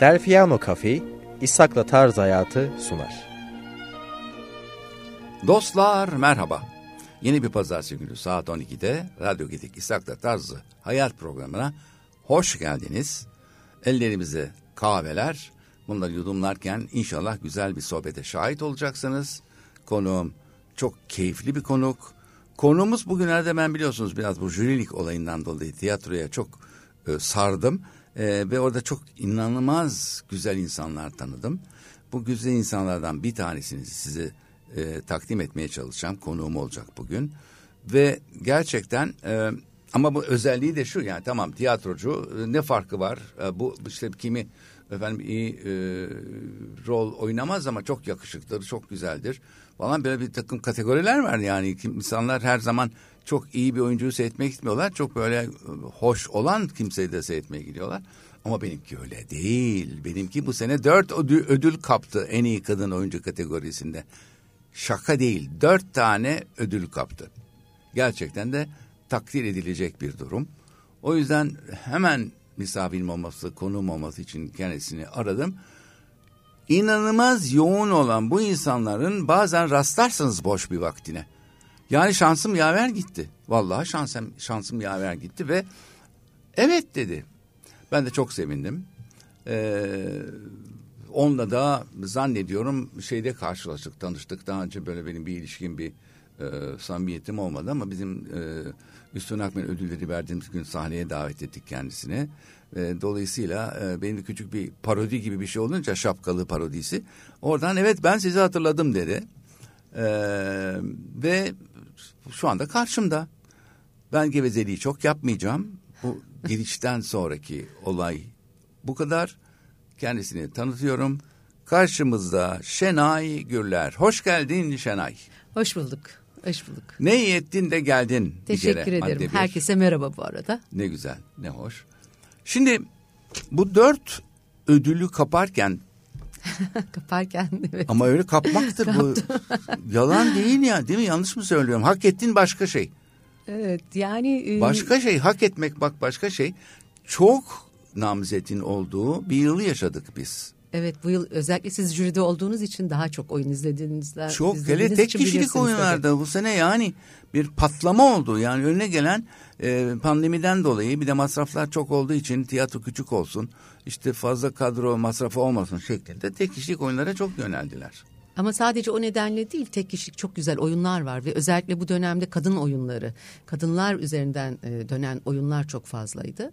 Delfiano Cafe, İshak'la Tarz Hayatı sunar. Dostlar merhaba. Yeni bir pazartesi günü saat 12'de Radyo Gedik İshak'la Tarzı Hayat programına hoş geldiniz. Ellerimize kahveler, bunları yudumlarken inşallah güzel bir sohbete şahit olacaksınız. Konuğum çok keyifli bir konuk. Konuğumuz bugünlerde ben biliyorsunuz biraz bu jürilik olayından dolayı tiyatroya çok e, sardım. E, ve orada çok inanılmaz güzel insanlar tanıdım. Bu güzel insanlardan bir tanesini size e, takdim etmeye çalışacağım. Konuğum olacak bugün. Ve gerçekten e, ama bu özelliği de şu yani tamam tiyatrocu e, ne farkı var? E, bu işte kimi efendim iyi e, rol oynamaz ama çok yakışıklıdır, çok güzeldir falan böyle bir takım kategoriler var yani insanlar her zaman çok iyi bir oyuncuyu seyretmeye gitmiyorlar. Çok böyle e, hoş olan kimseyi de seyretmeye gidiyorlar. Ama benimki öyle değil. Benimki bu sene dört ödül, ödül kaptı en iyi kadın oyuncu kategorisinde. Şaka değil. Dört tane ödül kaptı. Gerçekten de takdir edilecek bir durum. O yüzden hemen misafirim olması, konuğum olması için kendisini aradım. İnanılmaz yoğun olan bu insanların bazen rastlarsınız boş bir vaktine. Yani şansım yaver gitti. Vallahi şansım, şansım yaver gitti ve evet dedi. Ben de çok sevindim. Ee, onunla da zannediyorum şeyde karşılaştık, tanıştık. Daha önce böyle benim bir ilişkim, bir e, samimiyetim olmadı ama bizim e, Üstün Akmen ödülleri verdiğimiz gün sahneye davet ettik kendisini. E, dolayısıyla e, benim de küçük bir parodi gibi bir şey olunca şapkalı parodisi. Oradan evet ben sizi hatırladım dedi. E, ve şu anda karşımda. Ben gevezeliği çok yapmayacağım. Bu girişten sonraki olay bu kadar. Kendisini tanıtıyorum. Karşımızda Şenay Gürler. Hoş geldin Şenay. Hoş bulduk. Hoş bulduk. Ne iyi ettin de geldin. Teşekkür kere, ederim. Herkese merhaba bu arada. Ne güzel, ne hoş. Şimdi bu dört ödülü kaparken Kaparken evet. Ama öyle kapmaktır bu. Yalan değil ya değil mi? Yanlış mı söylüyorum? Hak ettin başka şey. Evet yani. E, başka şey hak etmek bak başka şey. Çok namzetin olduğu bir yılı yaşadık biz. Evet bu yıl özellikle siz jüride olduğunuz için daha çok oyun izlediğinizden. Çok hele tek kişilik oyunlarda tabii. bu sene yani bir patlama oldu. Yani önüne gelen e, pandemiden dolayı bir de masraflar çok olduğu için tiyatro küçük olsun. işte fazla kadro masrafı olmasın şeklinde tek kişilik oyunlara çok yöneldiler. Ama sadece o nedenle değil tek kişilik çok güzel oyunlar var ve özellikle bu dönemde kadın oyunları, kadınlar üzerinden e, dönen oyunlar çok fazlaydı.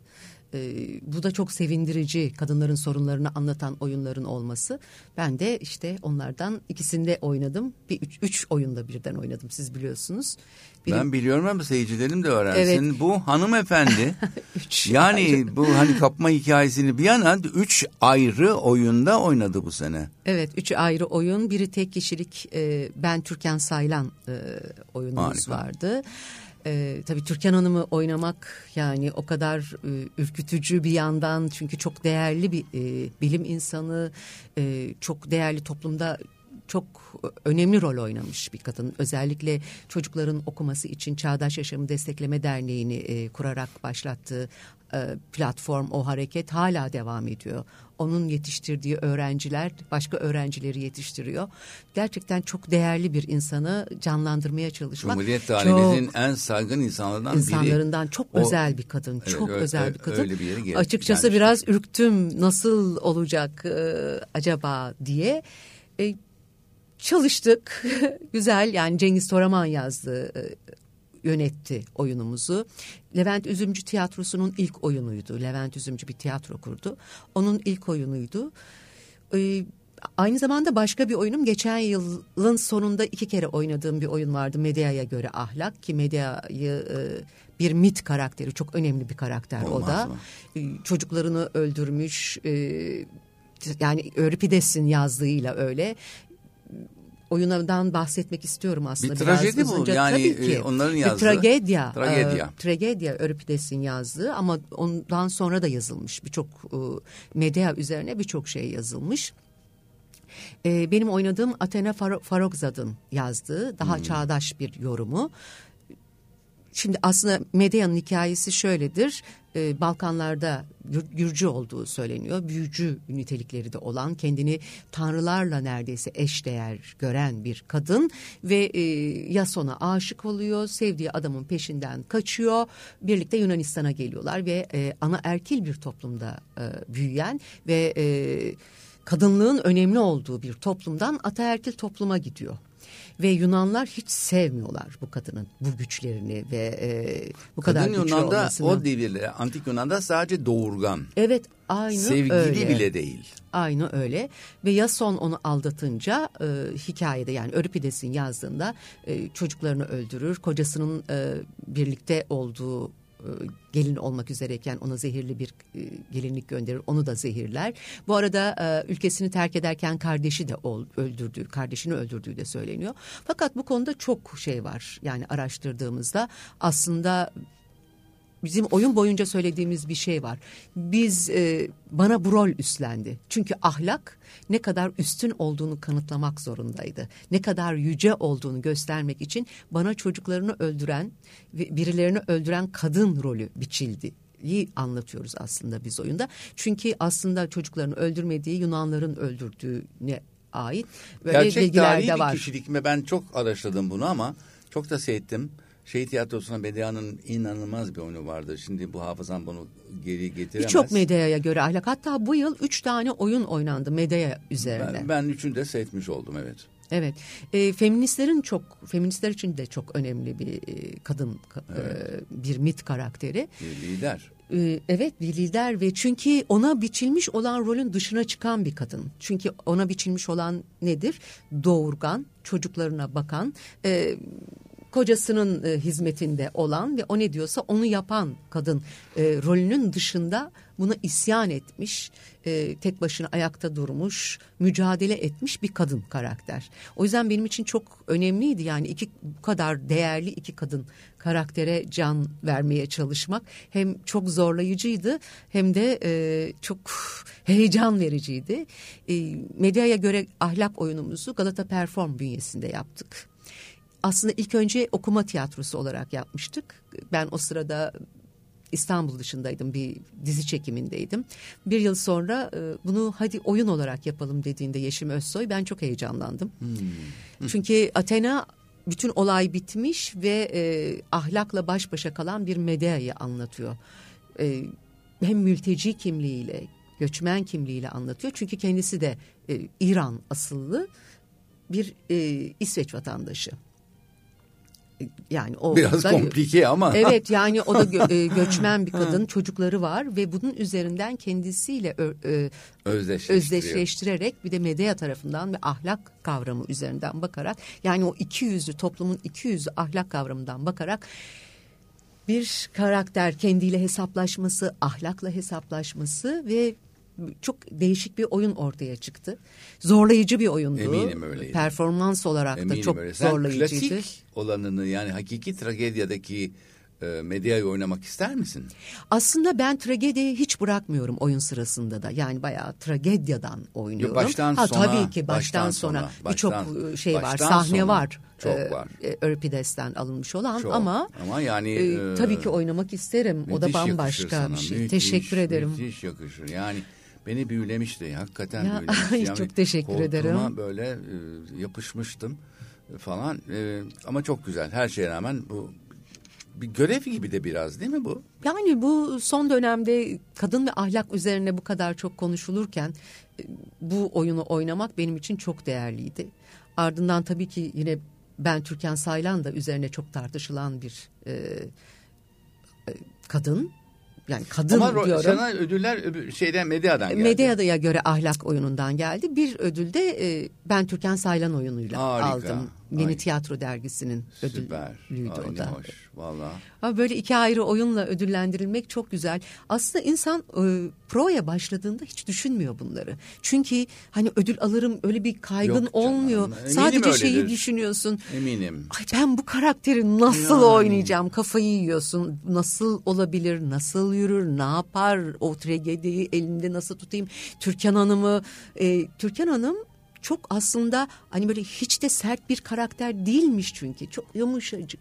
E, bu da çok sevindirici kadınların sorunlarını anlatan oyunların olması. Ben de işte onlardan ikisinde oynadım. Bir üç, üç oyunda birden oynadım siz biliyorsunuz. Biri... Ben biliyorum ama seyircilerim de öğrensin. Evet. Bu hanımefendi yani ayrı. bu hani kapma hikayesini bir yana üç ayrı oyunda oynadı bu sene. Evet üç ayrı oyun. Biri tek kişilik e, Ben Türkan Saylan e, oyunumuz Harika. vardı. Ee, tabii Türkan Hanım'ı oynamak yani o kadar e, ürkütücü bir yandan çünkü çok değerli bir e, bilim insanı, e, çok değerli toplumda çok önemli rol oynamış bir kadın. Özellikle çocukların okuması için Çağdaş Yaşamı Destekleme Derneği'ni e, kurarak başlattığı e, platform, o hareket hala devam ediyor. Onun yetiştirdiği öğrenciler başka öğrencileri yetiştiriyor. Gerçekten çok değerli bir insanı canlandırmaya çalışmak. Cumhuriyet tarihimizin çok, en saygın insanlarından biri. İnsanlarından çok o, özel bir kadın. Evet, çok öyle, özel bir kadın. Öyle bir yere Açıkçası gelmiştim. biraz ürktüm nasıl olacak e, acaba diye. E, çalıştık. Güzel yani Cengiz Toraman yazdı e, yönetti oyunumuzu. Levent Üzümcü Tiyatrosu'nun ilk oyunuydu. Levent Üzümcü bir tiyatro kurdu. Onun ilk oyunuydu. Ee, aynı zamanda başka bir oyunum geçen yılın sonunda iki kere oynadığım bir oyun vardı. Medya'ya göre ahlak ki Medya'yı e, bir mit karakteri çok önemli bir karakter Olmaz o da. Mı? Çocuklarını öldürmüş e, yani Euripides'in yazdığıyla öyle oyundan bahsetmek istiyorum aslında. Bir trajedi biraz bu yani Tabii ki. E, onların yazdığı. Bir tragedya. Tragedya. E, tragedya Euripides'in yazdığı ama ondan sonra da yazılmış birçok e, medya üzerine birçok şey yazılmış. E, benim oynadığım Athena Farogzad'ın yazdığı daha hmm. çağdaş bir yorumu Şimdi aslında Medya'nın hikayesi şöyledir. Ee, Balkanlarda Gürcü olduğu söyleniyor. Büyücü nitelikleri de olan kendini tanrılarla neredeyse eşdeğer gören bir kadın ve e, Yason'a aşık oluyor. Sevdiği adamın peşinden kaçıyor. Birlikte Yunanistan'a geliyorlar ve e, ana erkil bir toplumda e, büyüyen ve e, kadınlığın önemli olduğu bir toplumdan ataerkil topluma gidiyor. Ve Yunanlar hiç sevmiyorlar bu kadının bu güçlerini ve e, bu Kadın kadar güçlü Yunan'da olmasını. o devirde antik Yunan'da sadece doğurgan. Evet aynı Sevgili öyle. bile değil. Aynı öyle ve Yason onu aldatınca e, hikayede yani Öripides'in yazdığında e, çocuklarını öldürür. Kocasının e, birlikte olduğu gelin olmak üzereyken ona zehirli bir e, gelinlik gönderir. Onu da zehirler. Bu arada e, ülkesini terk ederken kardeşi de öldürdüğü, kardeşini öldürdüğü de söyleniyor. Fakat bu konuda çok şey var. Yani araştırdığımızda aslında bizim oyun boyunca söylediğimiz bir şey var. Biz e, bana bu rol üstlendi. Çünkü ahlak ne kadar üstün olduğunu kanıtlamak zorundaydı. Ne kadar yüce olduğunu göstermek için bana çocuklarını öldüren ve birilerini öldüren kadın rolü biçildi iyi anlatıyoruz aslında biz oyunda. Çünkü aslında çocuklarını öldürmediği Yunanların öldürdüğüne ait böyle Gerçek bilgiler de var. bir kişilik mi? Ben çok araştırdım bunu ama çok da seyrettim. Şehit Tiyatrosu'na Medya'nın inanılmaz bir oyunu vardı. Şimdi bu hafızam bunu geri getiremez. Birçok Medya'ya göre ahlak. Hatta bu yıl üç tane oyun oynandı Medya üzerine. Ben, ben üçünü de seyretmiş oldum evet. Evet, e, feministlerin çok, feministler için de çok önemli bir e, kadın, evet. e, bir mit karakteri. Bir lider. E, evet, bir lider ve çünkü ona biçilmiş olan rolün dışına çıkan bir kadın. Çünkü ona biçilmiş olan nedir? Doğurgan, çocuklarına bakan, e, kocasının e, hizmetinde olan ve o ne diyorsa onu yapan kadın e, rolünün dışında buna isyan etmiş, e, tek başına ayakta durmuş, mücadele etmiş bir kadın karakter. O yüzden benim için çok önemliydi yani iki bu kadar değerli iki kadın karaktere can vermeye çalışmak hem çok zorlayıcıydı hem de e, çok heyecan vericiydi. E, medyaya göre ahlak oyunumuzu Galata Perform bünyesinde yaptık aslında ilk önce okuma tiyatrosu olarak yapmıştık. Ben o sırada İstanbul dışındaydım bir dizi çekimindeydim. Bir yıl sonra e, bunu hadi oyun olarak yapalım dediğinde Yeşim Özsoy ben çok heyecanlandım. Hmm. Çünkü Athena bütün olay bitmiş ve e, ahlakla baş başa kalan bir medyayı anlatıyor. E, hem mülteci kimliğiyle, göçmen kimliğiyle anlatıyor. Çünkü kendisi de e, İran asıllı bir e, İsveç vatandaşı yani o biraz da, komplike ama. Evet yani o da gö, e, göçmen bir kadın çocukları var ve bunun üzerinden kendisiyle ö, özdeşleştirerek bir de medya tarafından ve ahlak kavramı üzerinden bakarak yani o iki yüzlü toplumun iki yüzlü ahlak kavramından bakarak bir karakter kendiyle hesaplaşması, ahlakla hesaplaşması ve çok değişik bir oyun ortaya çıktı. Zorlayıcı bir oyundu. Eminim öyleydi. Performans olarak Eminim da çok öyle. Sen zorlayıcıydı. klasik olanını yani hakiki tragediyadaki e, medyayı oynamak ister misin? Aslında ben tragediyi hiç bırakmıyorum oyun sırasında da. Yani bayağı tragedyadan oynuyorum. Baştan ha, sona. Tabii ki baştan, baştan sonra, sonra birçok e, şey var, sahne sonra. var. Çok e, var. Euripides'ten alınmış olan Çok. ama ama yani e, tabii ki oynamak isterim. O da bambaşka bir şey. Müthiş, Teşekkür ederim. Müthiş yakışır. Yani beni büyülemişti. Hakikaten ya, büyülemişti. Yani çok teşekkür ederim. böyle e, yapışmıştım falan. E, ama çok güzel. Her şeye rağmen bu bir görev gibi de biraz değil mi bu? Yani bu son dönemde kadın ve ahlak üzerine bu kadar çok konuşulurken e, bu oyunu oynamak benim için çok değerliydi. Ardından tabii ki yine ben Türkan Saylan da üzerine çok tartışılan bir e, e kadın yani kadın Ama diyorum. sana ödüller şeyden medyadan geldi. Medyaya göre ahlak oyunundan geldi. Bir ödül de e, ben Türkan Saylan oyunuyla Harika. aldım. Yeni Ay. Tiyatro Dergisi'nin ödülüydü Ay, o da. hoş valla. Böyle iki ayrı oyunla ödüllendirilmek çok güzel. Aslında insan e, proya başladığında hiç düşünmüyor bunları. Çünkü hani ödül alırım öyle bir kaygın Yok olmuyor. Eminim Sadece öyledir. şeyi düşünüyorsun. Eminim. Ay ben bu karakteri nasıl yani. oynayacağım? Kafayı yiyorsun. Nasıl olabilir? Nasıl yürür? Ne yapar? O tragediyi elinde nasıl tutayım? Türkan Hanım'ı e, Türkan Hanım çok aslında hani böyle hiç de sert bir karakter değilmiş çünkü. Çok yumuşacık.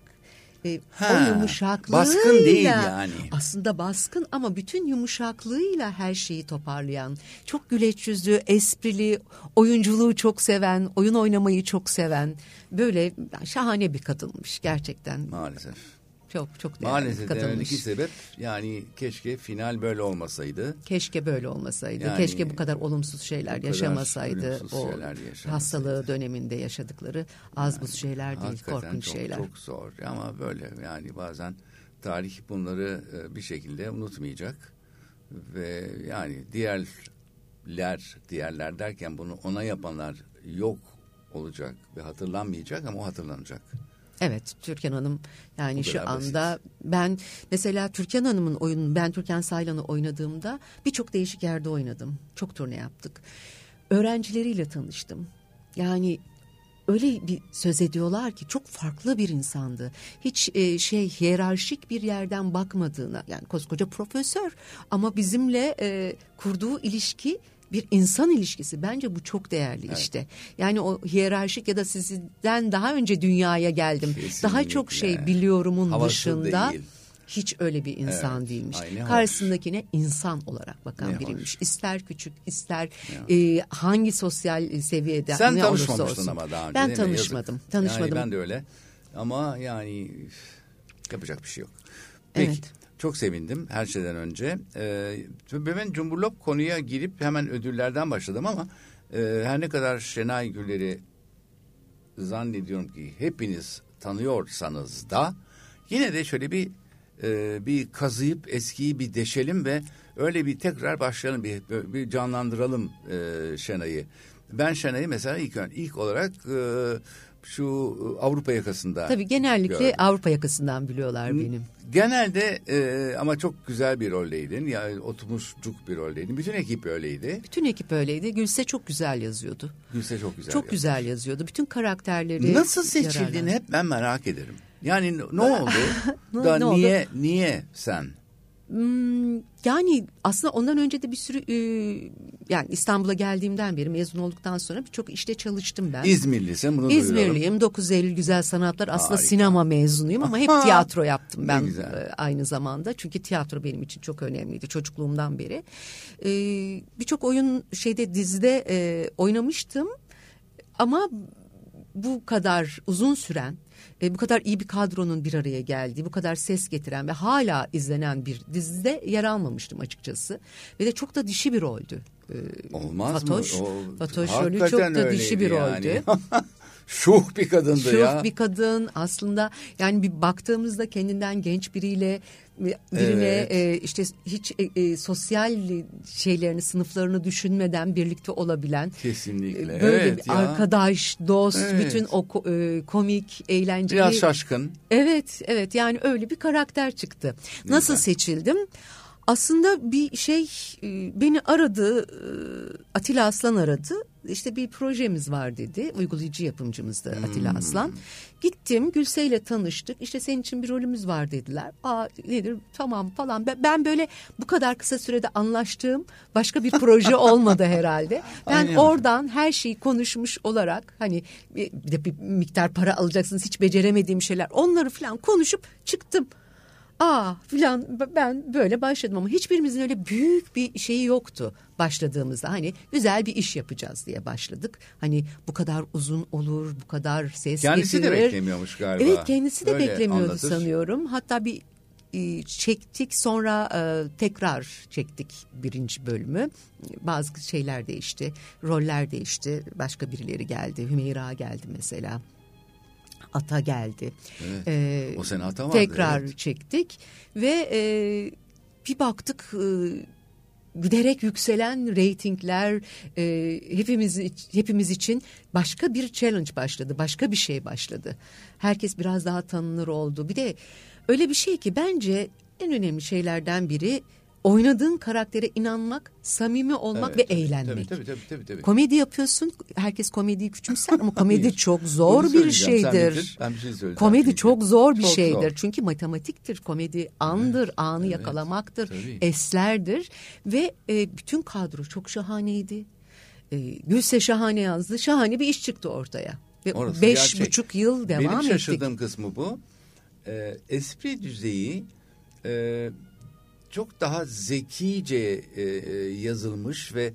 e, ha, o yumuşaklığıyla baskın değil yani. Aslında baskın ama bütün yumuşaklığıyla her şeyi toparlayan, çok güleç yüzlü, esprili, oyunculuğu çok seven, oyun oynamayı çok seven böyle şahane bir kadınmış gerçekten. Maalesef. Çok çok değerli Maalesef kadınmış. iki sebep yani keşke final böyle olmasaydı. Keşke böyle olmasaydı. Yani, keşke bu kadar olumsuz şeyler kadar yaşamasaydı. Olumsuz o şeyler hastalığı döneminde yaşadıkları az yani, buz şeyler değil, korkunç çok, şeyler. Çok zor ama böyle yani bazen tarih bunları e, bir şekilde unutmayacak ve yani diğerler diğerler derken bunu ona yapanlar yok olacak ve hatırlanmayacak ama o hatırlanacak. Evet Türkan Hanım yani şu anda basit. ben mesela Türkan Hanım'ın oyununu ben Türkan Saylan'ı oynadığımda birçok değişik yerde oynadım. Çok turne yaptık. Öğrencileriyle tanıştım. Yani öyle bir söz ediyorlar ki çok farklı bir insandı. Hiç e, şey hiyerarşik bir yerden bakmadığına yani koskoca profesör ama bizimle e, kurduğu ilişki bir insan ilişkisi bence bu çok değerli evet. işte. Yani o hiyerarşik ya da sizden daha önce dünyaya geldim. Kesinlikle. Daha çok şey biliyorumun Havası dışında. Değil. Hiç öyle bir insan evet, değilmiş. Karşısındakine hoş. insan olarak bakan ne biriymiş. Hoş. İster küçük, ister e, hangi sosyal seviyede Sen ne olursa olsun. ama daha önce Ben tanışmadım. Yazık. Tanışmadım. Yani ben de öyle. Ama yani yapacak bir şey yok. Peki. Evet. Çok sevindim her şeyden önce. Ee, ben Cumburlop konuya girip hemen ödüllerden başladım ama e, her ne kadar Şenay Güller'i zannediyorum ki hepiniz tanıyorsanız da yine de şöyle bir e, bir kazıyıp eskiyi bir deşelim ve öyle bir tekrar başlayalım bir, bir canlandıralım e, Şenay'ı. Ben Şenay'ı mesela ilk ilk olarak e, şu e, Avrupa yakasında. Tabii genellikle gördüm. Avrupa yakasından biliyorlar benim. Genelde e, ama çok güzel bir roldeydin. Yani oturmuşcuk bir roldeydin. Bütün ekip öyleydi. Bütün ekip öyleydi. Gülse çok güzel yazıyordu. Gülse çok güzel Çok güzel yazıyordu. Bütün karakterleri Nasıl seçildiğini hep ben merak ederim. Yani ne oldu? da ne niye oldu? niye sen? Hmm, yani aslında ondan önce de bir sürü e, yani İstanbul'a geldiğimden beri mezun olduktan sonra birçok işte çalıştım ben. İzmirlisin bunu İzmirliyim. Duyuyorum. 9 Eylül Güzel Sanatlar aslında Harika. sinema mezunuyum ama hep tiyatro yaptım ben e, aynı zamanda. Çünkü tiyatro benim için çok önemliydi çocukluğumdan beri. E, birçok oyun şeyde dizide oynamıştım ama bu kadar uzun süren e, bu kadar iyi bir kadronun bir araya geldiği, bu kadar ses getiren ve hala izlenen bir dizide yer almamıştım açıkçası. Ve de çok da dişi bir roldü. E, Olmaz Fatoş, mı? O, Fatoş rolü çok da dişi bir roldü. Şuh bir kadındı Şuh ya. Şuh bir kadın aslında yani bir baktığımızda kendinden genç biriyle birine evet. e, işte hiç e, e, sosyal şeylerini sınıflarını düşünmeden birlikte olabilen kesinlikle e, böyle evet bir ya. arkadaş dost evet. bütün o e, komik eğlenceli biraz şaşkın evet evet yani öyle bir karakter çıktı Güzel. nasıl seçildim aslında bir şey e, beni aradı e, Atilla Aslan aradı. İşte bir projemiz var dedi. Uygulayıcı yapımcımızdı hmm. Atilla Aslan. Gittim Gülse ile tanıştık. İşte senin için bir rolümüz var dediler. Aa nedir? Tamam falan. Ben böyle bu kadar kısa sürede anlaştığım başka bir proje olmadı herhalde. Ben Aynen. oradan her şeyi konuşmuş olarak hani bir, bir, bir miktar para alacaksınız hiç beceremediğim şeyler onları falan konuşup çıktım aa filan ben böyle başladım ama hiçbirimizin öyle büyük bir şeyi yoktu başladığımızda. Hani güzel bir iş yapacağız diye başladık. Hani bu kadar uzun olur, bu kadar ses kendisi getirir. Kendisi de beklemiyormuş galiba. Evet kendisi de öyle beklemiyordu anlatır. sanıyorum. Hatta bir e, çektik sonra e, tekrar çektik birinci bölümü. Bazı şeyler değişti, roller değişti, başka birileri geldi. Hümeyra geldi mesela. Ata geldi. Evet. Ee, o sene Ata vardı. Tekrar evet. çektik ve e, bir baktık e, giderek yükselen reytingler e, hepimiz hepimiz için başka bir challenge başladı. Başka bir şey başladı. Herkes biraz daha tanınır oldu. Bir de öyle bir şey ki bence en önemli şeylerden biri oynadığın karaktere inanmak, samimi olmak evet, ve tabii, eğlenmek. Tabii, tabii, tabii, tabii. Komedi yapıyorsun. Herkes komediyi küçümser ama komedi çok zor bir şeydir. Bitir, ben bir şey söyleyeceğim. Komedi çünkü. çok zor bir çok şeydir. Zor. Çünkü matematiktir. Komedi andır, evet, anı evet, yakalamaktır, tabii. eslerdir ve e, bütün kadro çok şahaneydi. E, Gülse şahane yazdı. Şahane bir iş çıktı ortaya. Ve Orası beş gerçek. buçuk yıl devam ettik. Benim şaşırdığım kısmı bu. e, espri düzeyi e, çok daha zekice e, e, yazılmış ve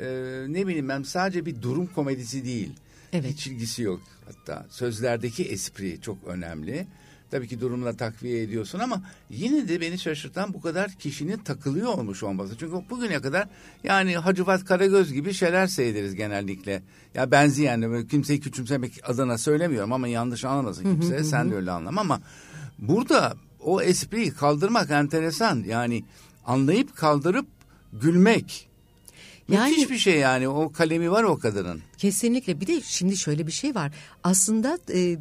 e, ne bileyim ben sadece bir durum komedisi değil. Evet. Hiç ilgisi yok hatta sözlerdeki espri çok önemli. Tabii ki durumla takviye ediyorsun ama yine de beni şaşırtan bu kadar kişinin takılıyor olmuş olması. Çünkü bugüne kadar yani Hacıvat Karagöz gibi şeyler seyrederiz genellikle. Ya benzeyen kimseyi küçümsemek adına söylemiyorum ama yanlış anlamasın kimse. Sen de öyle anlama ama burada o espriyi kaldırmak enteresan. Yani anlayıp kaldırıp gülmek. Yani, Müthiş bir şey yani o kalemi var o kadının. Kesinlikle bir de şimdi şöyle bir şey var. Aslında e,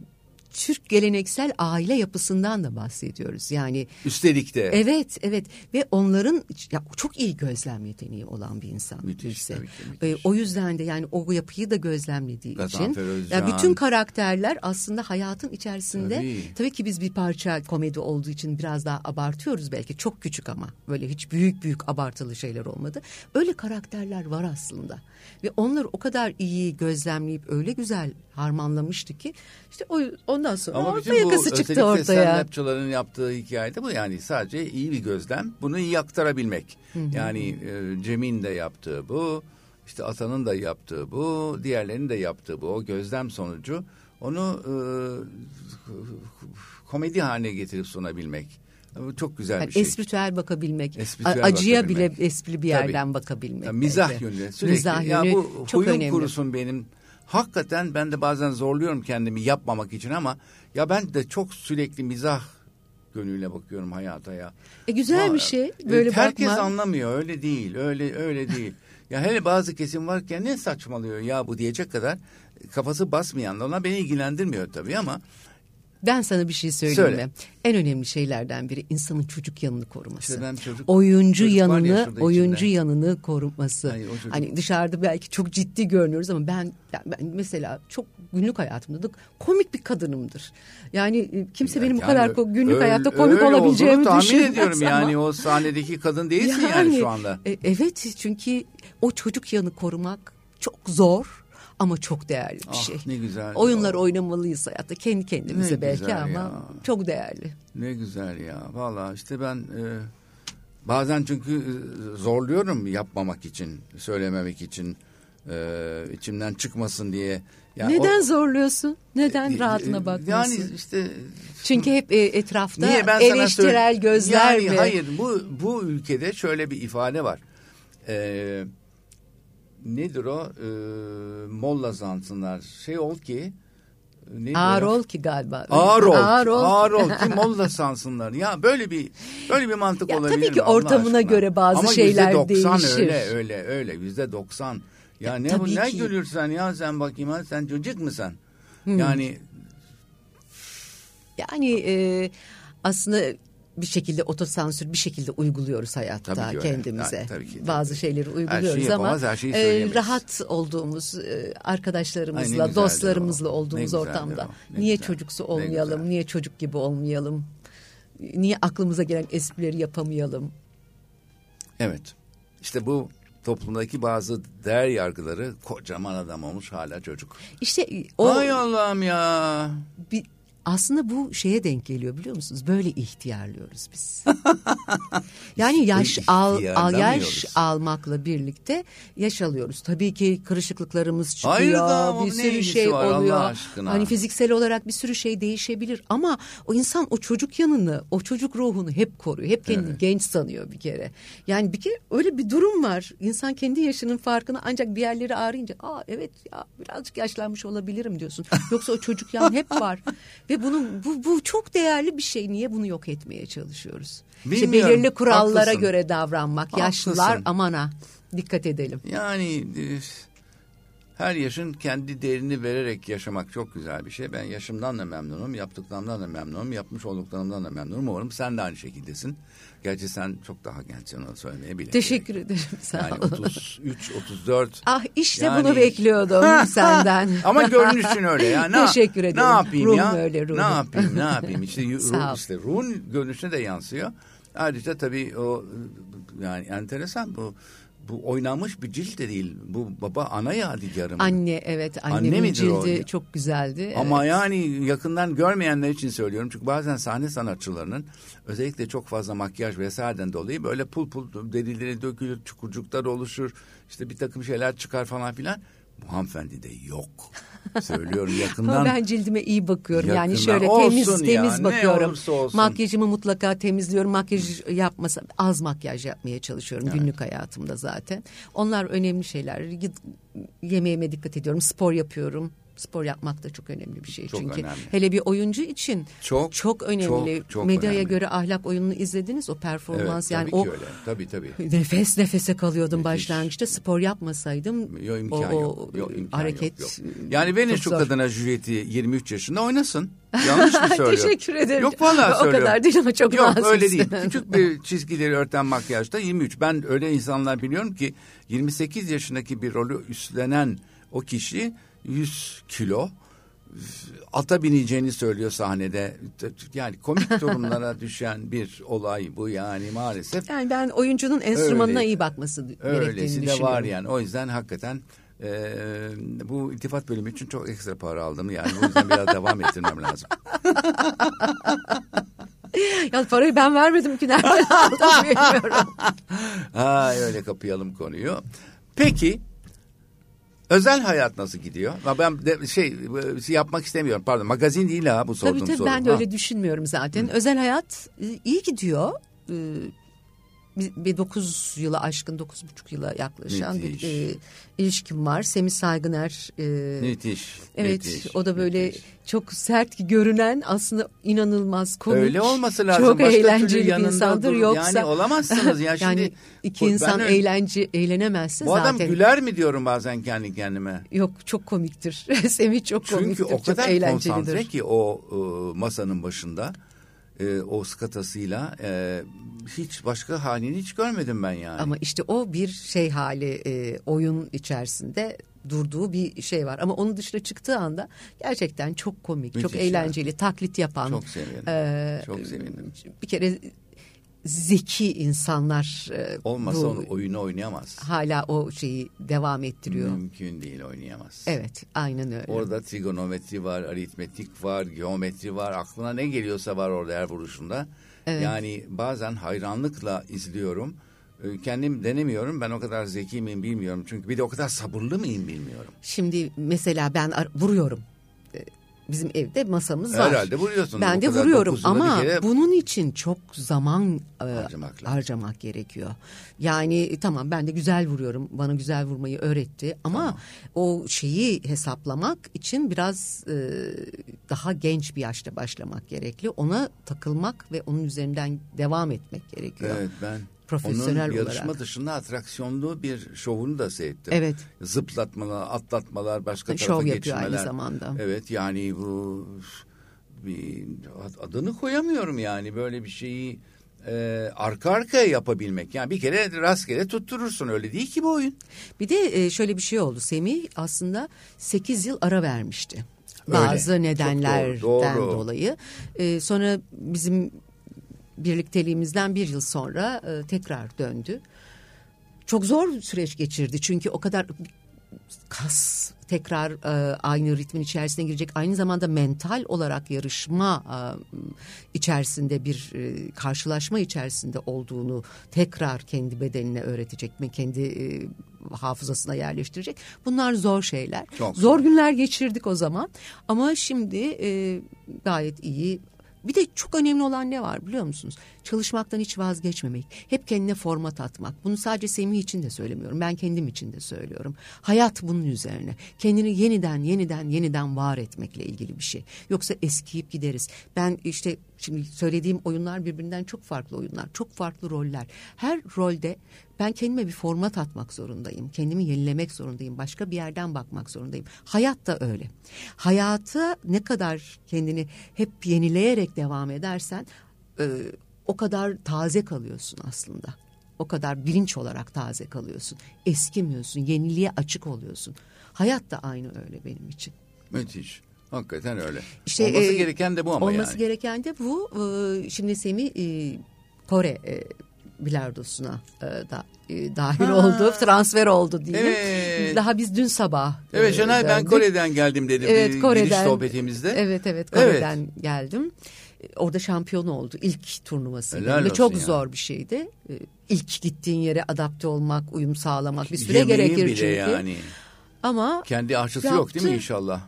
Türk geleneksel aile yapısından da bahsediyoruz. Yani üstelik de. Evet, evet ve onların ya, çok iyi gözlem yeteneği olan bir insan. Müthiş tabii ki. Müthiş. O yüzden de yani o yapıyı da gözlemlediği Gazanfer için Özcan. ya bütün karakterler aslında hayatın içerisinde tabii. tabii ki biz bir parça komedi olduğu için biraz daha abartıyoruz belki. Çok küçük ama böyle hiç büyük büyük abartılı şeyler olmadı. Öyle karakterler var aslında. Ve onları o kadar iyi gözlemleyip öyle güzel harmanlamıştı ki işte o ondan sonra Ama orta yakası çıktı ortaya. Ama yaptığı hikayede bu yani sadece iyi bir gözlem bunu iyi aktarabilmek. Hı hı. Yani e, Cem'in de yaptığı bu işte Atan'ın da yaptığı bu diğerlerinin de yaptığı bu o gözlem sonucu onu e, komedi haline getirip sunabilmek. Çok güzel yani bir şey. Espritüel bakabilmek. Espritüel acıya bakabilmek. bile espri bir yerden Tabii. bakabilmek. Yani mizah yönü sürekli. Mizah ya yönü bu çok huyum önemli. kurusun benim. Hakikaten ben de bazen zorluyorum kendimi yapmamak için ama ya ben de çok sürekli mizah gönüyle bakıyorum hayata ya. E güzel Aa, bir şey böyle Herkes bakmak. anlamıyor öyle değil öyle öyle değil. ya hele bazı kesim varken ne saçmalıyor ya bu diyecek kadar kafası basmayan ona beni ilgilendirmiyor tabii ama ben sana bir şey söyleyeyim Söyle. mi? En önemli şeylerden biri insanın çocuk yanını koruması. İşte ben çocuk, oyuncu çocuk yanını, oyuncu içinde. yanını koruması. Hayır, hani dışarıda belki çok ciddi görünüyoruz ama ben, ben mesela çok günlük hayatımda da komik bir kadınımdır. Yani e, kimse yani benim bu kadar günlük öyle, hayatta komik olabileceğimi tahmin düşünmez ediyorum ama. yani o sahnedeki kadın değilsin yani, yani şu anda. E, evet çünkü o çocuk yanı korumak çok zor ama çok değerli bir ah, şey. Ne güzel. Oyunlar ya. oynamalıyız hayatta kendi kendimize ne belki ama ya. çok değerli. Ne güzel ya. Valla işte ben e, bazen çünkü e, zorluyorum yapmamak için, söylememek için, e, içimden çıkmasın diye. Yani Neden o, zorluyorsun? Neden e, rahatına e, bakmıyorsun? Yani işte çünkü hep e, etrafta niye ben eleştirel gözler yani, mi? Hayır bu bu ülkede şöyle bir ifade var. Eee nedir o? E, Molla zansınlar. Şey ol ki ne ağır ol ki galiba. Ağır ol. Ağır ol. Ağır ol ki molla sansınlar. Ya böyle bir böyle bir mantık ya, olabilir Tabii ki ortamına göre bazı Ama şeyler %90 değişir. öyle öyle öyle yüzde doksan. Ya, ya ne bu ne gülürsen ya sen bakayım ha sen çocuk musun? Hmm. Yani yani e, aslında bir şekilde otosansür bir şekilde uyguluyoruz hayatta tabii kendimize. Yani, tabii ki, tabii. Bazı şeyleri uyguluyoruz şey ama e, rahat olduğumuz e, arkadaşlarımızla, Ay, dostlarımızla o. olduğumuz ortamda niye güzel. çocuksu olmayalım, niye çocuk gibi olmayalım? Niye aklımıza gelen esprileri yapamayalım? Evet. İşte bu toplumdaki bazı değer yargıları kocaman adam olmuş hala çocuk. İşte o Hay Allah'ım ya. Bir aslında bu şeye denk geliyor biliyor musunuz? Böyle ihtiyarlıyoruz biz. yani yaş al, al yaş almakla birlikte yaş alıyoruz. Tabii ki kırışıklıklarımız çıkıyor. Hayır da, bir sürü şey oluyor. Hani fiziksel olarak bir sürü şey değişebilir ama o insan o çocuk yanını, o çocuk ruhunu hep koruyor. Hep kendini evet. genç sanıyor bir kere. Yani bir kere öyle bir durum var. İnsan kendi yaşının farkına ancak bir yerleri ağrıyınca aa evet ya birazcık yaşlanmış olabilirim diyorsun. Yoksa o çocuk yan hep var. Ve bunun bu, bu çok değerli bir şey. Niye bunu yok etmeye çalışıyoruz? Bilmiyorum. İşte belirli kurallara Haklısın. göre davranmak. Haklısın. Yaşlılar amana dikkat edelim. Yani e, her yaşın kendi değerini vererek yaşamak çok güzel bir şey. Ben yaşımdan da memnunum, yaptıklarımdan da memnunum, yapmış olduklarımdan da memnunum. Umarım sen de aynı şekildesin. Gerçi sen çok daha gençsin onu söylemeye bile. Teşekkür gerek. ederim. Sağ yani 33, 34. Ah işte yani... bunu bekliyordum senden. Ama görünüşün öyle ya. Ne, Teşekkür ederim. Ne yapayım ruhum ya? öyle ruhum. Ne yapayım ne yapayım. İşte, ruh, işte ruhun görünüşüne de yansıyor. Ayrıca tabii o yani enteresan bu bu oynanmış bir cilt de değil. Bu baba ana yadigarı mı? Anne evet annemin Anne cildi o? çok güzeldi. Ama evet. yani yakından görmeyenler için söylüyorum. Çünkü bazen sahne sanatçılarının özellikle çok fazla makyaj vesaireden dolayı böyle pul pul derileri dökülür, çukurcuklar oluşur. işte bir takım şeyler çıkar falan filan. Bu hanımefendi de yok. Söylüyorum yakından. Ama ben cildime iyi bakıyorum. Yakından. Yani şöyle temiz ya, temiz bakıyorum. Makyajımı mutlaka temizliyorum. Makyaj yapmasa az makyaj yapmaya çalışıyorum evet. günlük hayatımda zaten. Onlar önemli şeyler. Yemeğime dikkat ediyorum. Spor yapıyorum spor yapmak da çok önemli bir şey. Çok Çünkü önemli. hele bir oyuncu için çok çok önemli. Çok, çok Medyaya önemli. göre ahlak oyununu izlediniz o performans evet, yani o öyle. tabii tabii. Nefes nefese kalıyordum Müthiş. başlangıçta spor yapmasaydım yok, imkan o, yok. Yok, imkan hareket yok, yok. Yani zor. kadına Juliet'i 23 yaşında oynasın. Yanlış mı söylüyorum? Teşekkür ederim. Yok vallahi söylüyorum. O kadar değil ama çok Yok öyle değil. Küçük bir çizgileri örten makyajda 23. Ben öyle insanlar biliyorum ki 28 yaşındaki bir rolü üstlenen o kişi 100 kilo ata bineceğini söylüyor sahnede. Yani komik durumlara düşen bir olay bu yani maalesef. Yani ben oyuncunun enstrümanına Öyle, iyi bakması gerektiğini Öylesi de var yani. O yüzden hakikaten e, bu iltifat bölümü için çok ekstra para aldım. Yani bu yüzden biraz devam ettirmem lazım. ya parayı ben vermedim ki nereden aldım bilmiyorum. ha, öyle kapayalım konuyu. Peki Özel hayat nasıl gidiyor? Ben de şey, şey yapmak istemiyorum. Pardon magazin değil ha bu sorduğum tabii, tabii, soru. Ben de ha. öyle düşünmüyorum zaten. Hı. Özel hayat e, iyi gidiyor. Bir dokuz yıla aşkın dokuz buçuk yıla yaklaşan Müthiş. bir e, ilişkim var. Semih Saygıner. E, müthiş. Evet müthiş, o da böyle müthiş. çok sert görünen aslında inanılmaz komik. Öyle olması lazım. Çok Başka eğlenceli bir insandır. Dur. Yoksa, yani olamazsınız ya şimdi. yani iki insan ben, eğlence eğlenemezse bu zaten. Bu adam güler mi diyorum bazen kendi kendime. Yok çok komiktir. Semih çok Çünkü komiktir. Çünkü o kadar çok konsantre ki o e, masanın başında e, o skatasıyla e, hiç başka halini hiç görmedim ben yani. Ama işte o bir şey hali e, oyun içerisinde durduğu bir şey var. Ama onun dışına çıktığı anda gerçekten çok komik, Müthiş çok eğlenceli, yani. taklit yapan. Çok sevindim. E, çok sevindim. Bir kere zeki insanlar e, olmasa bu, onun oyunu oynayamaz. Hala o şeyi devam ettiriyor. Mümkün değil oynayamaz. Evet, aynen öyle. Orada trigonometri var, aritmetik var, geometri var. Aklına ne geliyorsa var orada her vuruşunda. Evet. Yani bazen hayranlıkla izliyorum. Ee, kendim denemiyorum. Ben o kadar zeki miyim bilmiyorum. Çünkü bir de o kadar sabırlı mıyım bilmiyorum. Şimdi mesela ben vuruyorum bizim evde masamız var. Herhalde vuruyorsun. Ben de vuruyorum ama kere... bunun için çok zaman e, harcamak, harcamak gerekiyor. Yani tamam ben de güzel vuruyorum. Bana güzel vurmayı öğretti ama tamam. o şeyi hesaplamak için biraz e, daha genç bir yaşta başlamak gerekli. Ona takılmak ve onun üzerinden devam etmek gerekiyor. Evet ben profesyonel Onun yarışma olarak. dışında atraksiyonlu bir şovunu da seyrettim. Evet. Zıplatmalar, atlatmalar, başka Şov tarafa yapıyor geçmeler. aynı zamanda. Evet yani bu bir adını koyamıyorum yani böyle bir şeyi e, arka arkaya yapabilmek. Yani bir kere rastgele tutturursun öyle değil ki bu oyun. Bir de e, şöyle bir şey oldu. Semih aslında 8 yıl ara vermişti. Bazı Öyle. nedenlerden doğru, doğru. dolayı. E, sonra bizim birlikteliğimizden bir yıl sonra e, tekrar döndü. Çok zor bir süreç geçirdi çünkü o kadar kas tekrar e, aynı ritmin içerisine girecek aynı zamanda mental olarak yarışma e, içerisinde bir e, karşılaşma içerisinde olduğunu tekrar kendi bedenine öğretecek mi kendi e, hafızasına yerleştirecek? Bunlar zor şeyler. Çok zor. günler geçirdik o zaman. Ama şimdi e, gayet iyi bir de çok önemli olan ne var biliyor musunuz? Çalışmaktan hiç vazgeçmemek. Hep kendine format atmak. Bunu sadece Semih için de söylemiyorum. Ben kendim için de söylüyorum. Hayat bunun üzerine. Kendini yeniden yeniden yeniden var etmekle ilgili bir şey. Yoksa eskiyip gideriz. Ben işte şimdi söylediğim oyunlar birbirinden çok farklı oyunlar. Çok farklı roller. Her rolde ben kendime bir format atmak zorundayım. Kendimi yenilemek zorundayım. Başka bir yerden bakmak zorundayım. Hayat da öyle. Hayatı ne kadar kendini hep yenileyerek devam edersen e, o kadar taze kalıyorsun aslında. O kadar bilinç olarak taze kalıyorsun. Eskimiyorsun, yeniliğe açık oluyorsun. Hayat da aynı öyle benim için. Müthiş. Hakikaten öyle. İşte, olması e, gereken de bu ama olması yani. gereken de bu. E, şimdi Semih e, Kore e, bilardosuna e, da e, dahil ha. oldu, transfer oldu diyeyim. Evet. Daha biz dün sabah. Evet Şenay ben Kore'den geldim dedim evet, Kore'den, giriş sohbetimizde. Evet evet Kore'den evet. geldim. Orada şampiyon oldu ilk turnuvasıydı. Ve çok ya. zor bir şeydi. E, ilk gittiğin yere adapte olmak, uyum sağlamak bir süre Yemeğin gerekir bile çünkü. Yani. Ama kendi aşçısı yaptı. yok değil mi inşallah?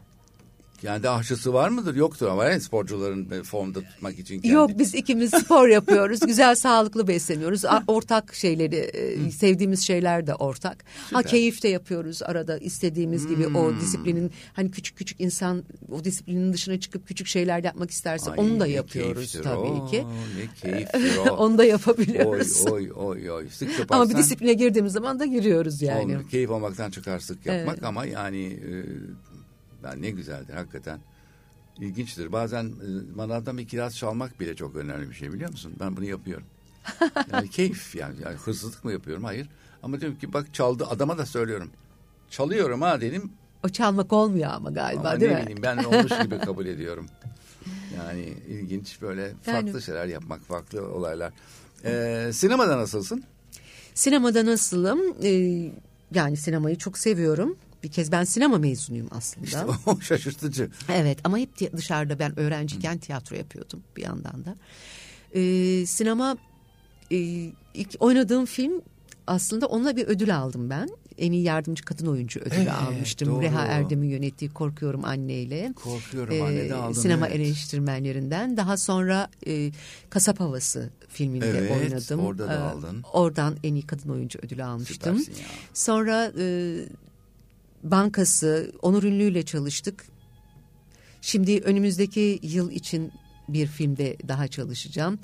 Kendi aşçısı var mıdır? Yoktur ama yani sporcuların formda tutmak için. Kendi. Yok biz ikimiz spor yapıyoruz. Güzel sağlıklı besleniyoruz. Ortak şeyleri e, sevdiğimiz şeyler de ortak. Süper. Ha keyif de yapıyoruz arada istediğimiz gibi hmm. o disiplinin hani küçük küçük insan o disiplinin dışına çıkıp küçük şeyler yapmak isterse Ay, onu da yapıyoruz tabii o, ki. Ne keyiftir o. onu da yapabiliyoruz. Oy oy oy oy. Sık yaparsan, ama bir disipline girdiğimiz zaman da giriyoruz yani. Olmuyor. Keyif almaktan çıkar sık yapmak evet. ama yani e, yani ne güzeldir hakikaten. İlginçtir. Bazen e, manavdan bir kiraz çalmak bile çok önemli bir şey biliyor musun? Ben bunu yapıyorum. Yani keyif yani, yani hırsızlık mı yapıyorum? Hayır. Ama diyorum ki bak çaldı adama da söylüyorum. Çalıyorum ha dedim. O çalmak olmuyor ama galiba ama değil ne mi? Bileyim, ben olmuş gibi kabul ediyorum. Yani ilginç böyle farklı yani, şeyler yapmak, farklı olaylar. Ee, sinemada nasılsın? Sinemada nasılım? Ee, yani sinemayı çok seviyorum. Bir kez ben sinema mezunuyum aslında. İşte o şaşırtıcı. Evet ama hep dışarıda ben öğrenciyken tiyatro yapıyordum bir yandan da. Ee, sinema e, ilk oynadığım film aslında onunla bir ödül aldım ben. En iyi yardımcı kadın oyuncu ödülü evet, almıştım. Doğru. Reha Erdem'in yönettiği Korkuyorum Anne'yle. Korkuyorum ee, Anne'de aldım. Sinema evet. eleştirmenlerinden. Daha sonra e, Kasap Havası filminde evet, oynadım. orada da ee, aldın. Oradan en iyi kadın oyuncu ödülü almıştım. Sonra e, Bankası, Onur Ünlü ile çalıştık. Şimdi önümüzdeki yıl için bir filmde daha çalışacağım.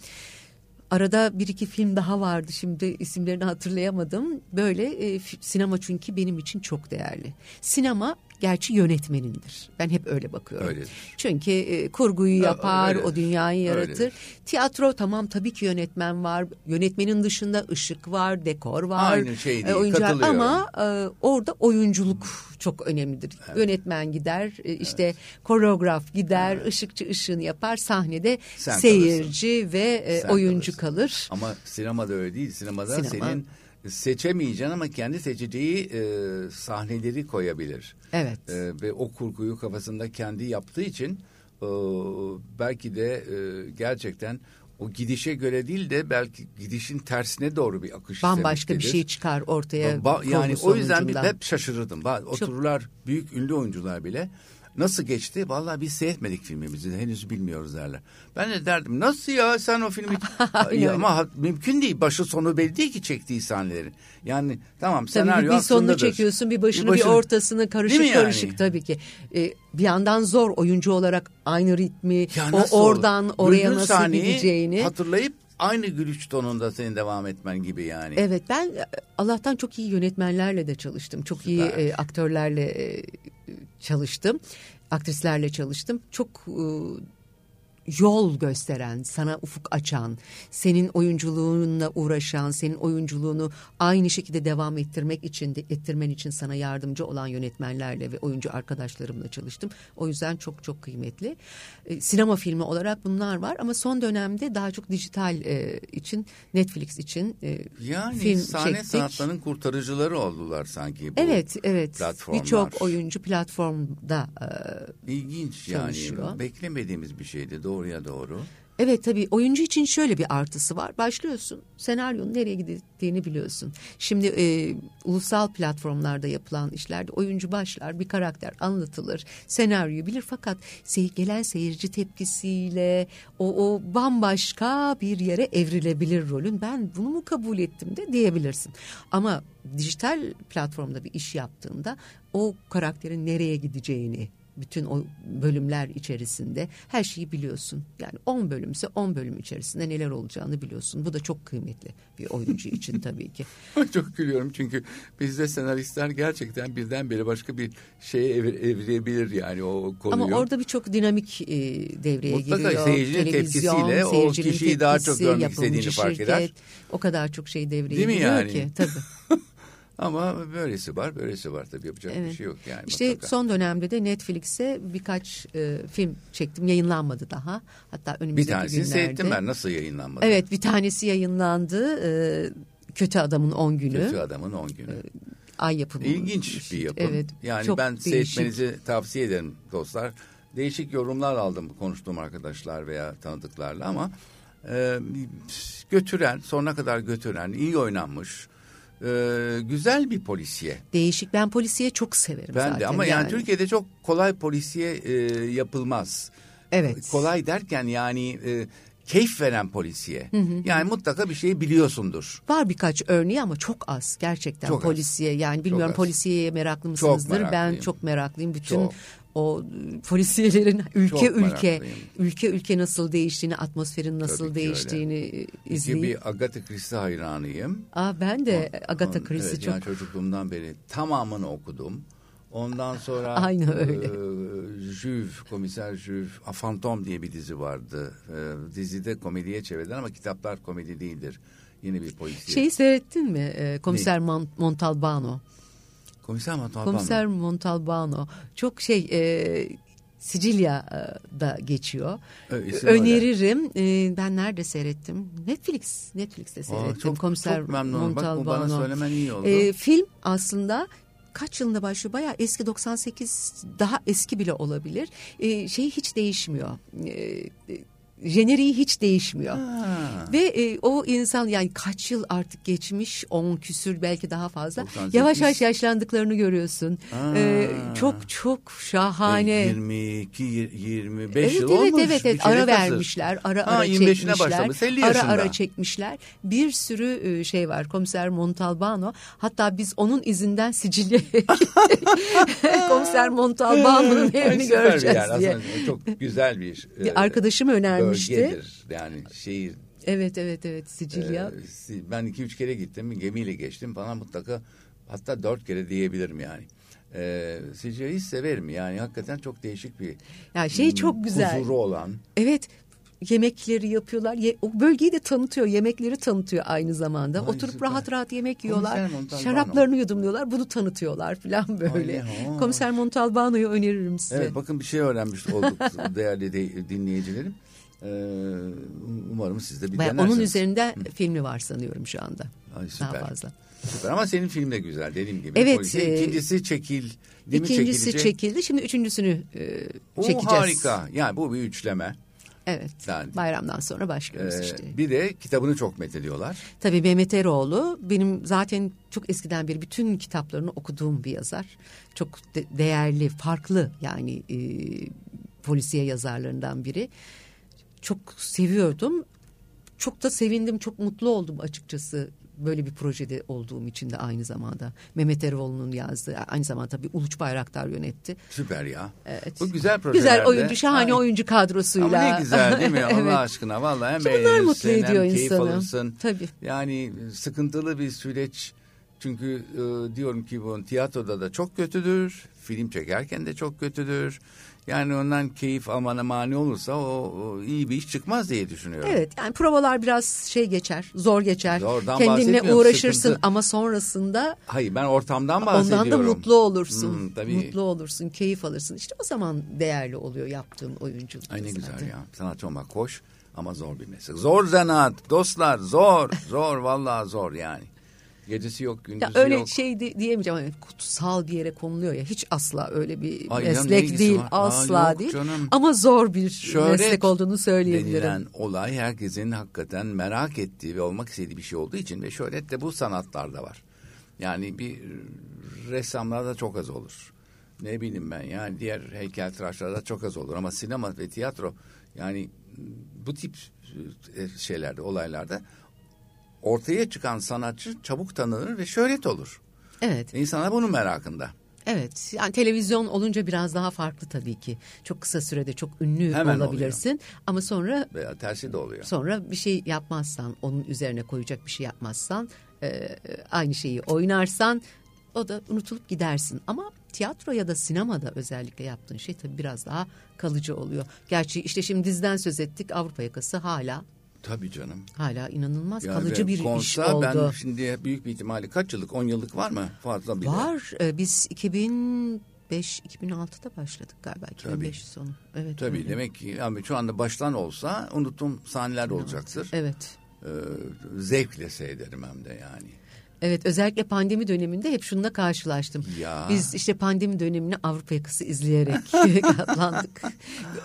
Arada bir iki film daha vardı şimdi isimlerini hatırlayamadım. Böyle e, sinema çünkü benim için çok değerli. Sinema gerçi yönetmenindir. Ben hep öyle bakıyorum. Öyledir. Çünkü e, kurguyu yapar, Öyle. o dünyayı yaratır. Öyledir. Tiyatro tamam tabii ki yönetmen var. Yönetmenin dışında ışık var, dekor var. Aynı şey değil, e, oyuncular. Ama e, orada oyunculuk çok önemlidir. Evet. Yönetmen gider, e, işte evet. koreograf gider, evet. ışıkçı ışığını yapar. Sahnede Sen seyirci kalırsın. ve e, oyuncu kalırsın. kalır. Ama sinemada öyle değil. Sinemada Sinema. senin seçemeyeceksin ama kendi seçeceği e, sahneleri koyabilir. Evet. E, ve o kurguyu kafasında kendi yaptığı için e, belki de e, gerçekten o gidişe göre değil de belki gidişin tersine doğru bir akış Bambaşka bir şey çıkar ortaya. Ba, yani o yüzden bir hep şaşırırdım. Otururlar büyük ünlü oyuncular bile Nasıl geçti? Vallahi biz seyretmedik filmimizi henüz bilmiyoruz derler. Ben de derdim nasıl ya sen o filmi ya, ama mümkün değil başı sonu belli değil ki çektiği sahnelerin. Yani tamam tabii senaryo bir sonunu çekiyorsun bir başını bir, başını, bir ortasını karışık yani? karışık tabii ki. Ee, bir yandan zor oyuncu olarak aynı ritmi ya o oradan olur? oraya Bülbül nasıl gideceğini hatırlayıp aynı gülüş tonunda senin devam etmen gibi yani. Evet ben Allah'tan çok iyi yönetmenlerle de çalıştım. Çok Süper. iyi e, aktörlerle e, çalıştım. Aktrislerle çalıştım. Çok e, yol gösteren, sana ufuk açan, senin oyunculuğunla uğraşan, senin oyunculuğunu aynı şekilde devam ettirmek için de ettirmen için sana yardımcı olan yönetmenlerle ve oyuncu arkadaşlarımla çalıştım. O yüzden çok çok kıymetli. E, sinema filmi olarak bunlar var ama son dönemde daha çok dijital e, için Netflix için e, yani film sahne çektik. sanatlarının kurtarıcıları oldular sanki bu Evet, evet. Birçok oyuncu platformda e, İlginç çalışıyor. yani beklemediğimiz bir şeydi doğru doğruya doğru. Evet tabii oyuncu için şöyle bir artısı var. Başlıyorsun senaryonun nereye gittiğini biliyorsun. Şimdi e, ulusal platformlarda yapılan işlerde oyuncu başlar bir karakter anlatılır. Senaryoyu bilir fakat sey gelen seyirci tepkisiyle o, o bambaşka bir yere evrilebilir rolün. Ben bunu mu kabul ettim de diyebilirsin. Ama dijital platformda bir iş yaptığında o karakterin nereye gideceğini bütün o bölümler içerisinde her şeyi biliyorsun. Yani 10 bölümse 10 bölüm içerisinde neler olacağını biliyorsun. Bu da çok kıymetli bir oyuncu için tabii ki. çok gülüyorum çünkü bizde senaristler gerçekten birdenbire başka bir şeye evir, evirebilir yani o konuyu. Ama orada birçok dinamik e, devreye Mutlaka giriyor. seyircinin tepkisiyle o kişiyi tepkisi, daha çok görmek istediğini şirket, fark eder. O kadar çok şey devreye Değil giriyor yani? ki tabii. Ama böylesi var, böylesi var tabii yapacak evet. bir şey yok yani. İşte mutlaka. son dönemde de Netflix'e birkaç e, film çektim. Yayınlanmadı daha. Hatta önümüzdeki Bir tanesini günlerde. seyrettim ben. Nasıl yayınlanmadı? Evet, bir tanesi yayınlandı. E, Kötü Adamın 10 Günü. Kötü Adamın 10 Günü. E, ay yapımı. İlginç bir yapım. Evet. Yani çok ben değişik. seyretmenizi tavsiye ederim dostlar. Değişik yorumlar aldım konuştuğum arkadaşlar veya tanıdıklarla ama e, götüren, sonuna kadar götüren, iyi oynanmış, e, güzel bir polisiye. Değişik. Ben polisiye çok severim ben zaten. de ama yani. yani Türkiye'de çok kolay polisiye e, yapılmaz. Evet. Kolay derken yani e, keyif veren polisiye. Hı hı. Yani mutlaka bir şeyi biliyorsundur. Var birkaç örneği ama çok az gerçekten çok polisiye. Az. Yani bilmiyorum polisiyeye meraklı mısınızdır? Çok ben çok meraklıyım. Bütün çok o polisiyelerin ülke Çok ülke ülke ülke nasıl değiştiğini, atmosferin nasıl Tabii değiştiğini öyle. izleyip. bir Agatha Christie hayranıyım. Aa ben de o, Agatha Christie evet, çok. Yani çocukluğumdan beri tamamını okudum. Ondan sonra Aynı öyle. E, Juve, komiser Juve, A Phantom diye bir dizi vardı. E, dizide komediye çevirdiler ama kitaplar komedi değildir. Yeni bir polisiye. Şeyi seyrettin mi? E, komiser ne? Montalbano. Komiser Montalbano. Komiser Montalbano. Çok şey e, Sicilya'da geçiyor. Evet, Öneririm. Öyle. Ben nerede seyrettim? Netflix. Netflix'te seyrettim. Aa, çok, Komiser çok memnunum. Montalbano. Bak bu bana söylemen iyi oldu. E, film aslında kaç yılında başlıyor? Bayağı eski 98 daha eski bile olabilir. E, şey hiç değişmiyor. E, jeneriği hiç değişmiyor. Ha. Ve e, o insan yani kaç yıl artık geçmiş on küsür belki daha fazla 98. yavaş yavaş yaşlandıklarını görüyorsun. E, çok çok şahane. 22 25 evet, yıl evet, olmuş. Evet evet ara vermişler. Ara ha, ara çekmişler. Başlamış, 50 ara ara çekmişler. Bir sürü e, şey var. Komiser Montalbano. Hatta biz onun izinden Sicilya'ya Komiser Montalbano'nun evini göreceğiz diye. Aslında çok güzel bir. bir arkadaşım önermiş gelmişti. Bölgedir yani şehir. Evet evet evet Sicilya. Ee, ben iki üç kere gittim gemiyle geçtim falan mutlaka hatta dört kere diyebilirim yani. Ee, Sicilya'yı severim yani hakikaten çok değişik bir. Ya şey çok güzel. Huzuru olan. Evet yemekleri yapıyorlar. Ye, o bölgeyi de tanıtıyor. Yemekleri tanıtıyor aynı zamanda. Ay, Oturup süper. rahat rahat yemek yiyorlar. Şaraplarını yudumluyorlar. Bunu tanıtıyorlar falan böyle. Ay, Komiser Montalbano'yu öneririm size. Evet bakın bir şey öğrenmiş olduk değerli de, dinleyicilerim. Ee, umarım siz de bir Bayağı denersiniz. Onun üzerinde Hı. filmi var sanıyorum şu anda. Ay, süper. Daha fazla. Süper ama senin film de güzel dediğim gibi. Evet. E, ikincisi çekil. İkincisi çekildi. Şimdi üçüncüsünü e, çekeceğiz. O harika. Yani bu bir üçleme. Evet. Yani, bayramdan sonra başlıyoruz e, işte. Bir de kitabını çok methediyorlar. Tabii Mehmet Eroğlu benim zaten çok eskiden beri bütün kitaplarını okuduğum bir yazar. Çok de, değerli, farklı yani e, polisiye yazarlarından biri. Çok seviyordum. Çok da sevindim, çok mutlu oldum açıkçası böyle bir projede olduğum için de aynı zamanda Mehmet Eroğlu'nun yazdığı aynı zamanda tabii Uluç Bayraktar yönetti. Süper ya. Evet. Bu güzel projelerde. Güzel oyuncu şahane Ay. oyuncu kadrosuyla. Ama ne güzel değil mi evet. Allah aşkına vallahi hem beğenirsin mutlu ediyor hem keyif insanı. alırsın. Tabii. Yani sıkıntılı bir süreç çünkü e, diyorum ki bu tiyatroda da çok kötüdür. Film çekerken de çok kötüdür. Yani ondan keyif almana mani olursa o, o iyi bir iş çıkmaz diye düşünüyorum. Evet yani provalar biraz şey geçer, zor geçer. Zordan Kendinle uğraşırsın sıkıntı. ama sonrasında... Hayır ben ortamdan bahsediyorum. Ondan da mutlu olursun. Hmm, tabii. Mutlu olursun, keyif alırsın. İşte o zaman değerli oluyor yaptığın oyunculuk. Ay ne güzel ya. Sanatçı olmak hoş ama zor bir meslek. Zor zanaat dostlar zor. Zor vallahi zor yani. Gecesi yok, gündüzü ya öyle yok. şey de, diyemeyeceğim ama kutsal bir yere konuluyor ya hiç asla öyle bir Ay, meslek değil var? asla Aa, değil. Canım. Ama zor bir Şöhret meslek olduğunu söyleyebilirim. denilen olay herkesin hakikaten merak ettiği ve olmak istediği bir şey olduğu için ve şöhret de bu sanatlarda var. Yani bir ressamlarda çok az olur. Ne bileyim ben yani diğer heykeltıraşlarda çok az olur ama sinema ve tiyatro yani bu tip e, şeylerde olaylarda ortaya çıkan sanatçı çabuk tanınır ve şöhret olur. Evet. İnsanlar bunun merakında. Evet yani televizyon olunca biraz daha farklı tabii ki. Çok kısa sürede çok ünlü Hemen olabilirsin oluyor. ama sonra veya tersi de oluyor. Sonra bir şey yapmazsan onun üzerine koyacak bir şey yapmazsan e, aynı şeyi oynarsan o da unutulup gidersin. Ama tiyatro ya da sinemada özellikle yaptığın şey tabii biraz daha kalıcı oluyor. Gerçi işte şimdi diziden söz ettik Avrupa yakası hala Tabii canım. Hala inanılmaz yani kalıcı bir konsa, iş oldu. Ben şimdi büyük bir ihtimalle kaç yıllık 10 yıllık var mı? Fazla bile. Var. Ee, biz 2005 2006'da başladık galiba 2005 Tabii. sonu. Evet. Tabii öyle. demek ki yani şu anda baştan olsa unuttum sahneler olacaktır. Evet. Ee, zevkle seyrederim hem de yani. Evet özellikle pandemi döneminde hep şununla karşılaştım. Ya. Biz işte pandemi dönemini Avrupa yakası izleyerek katlandık.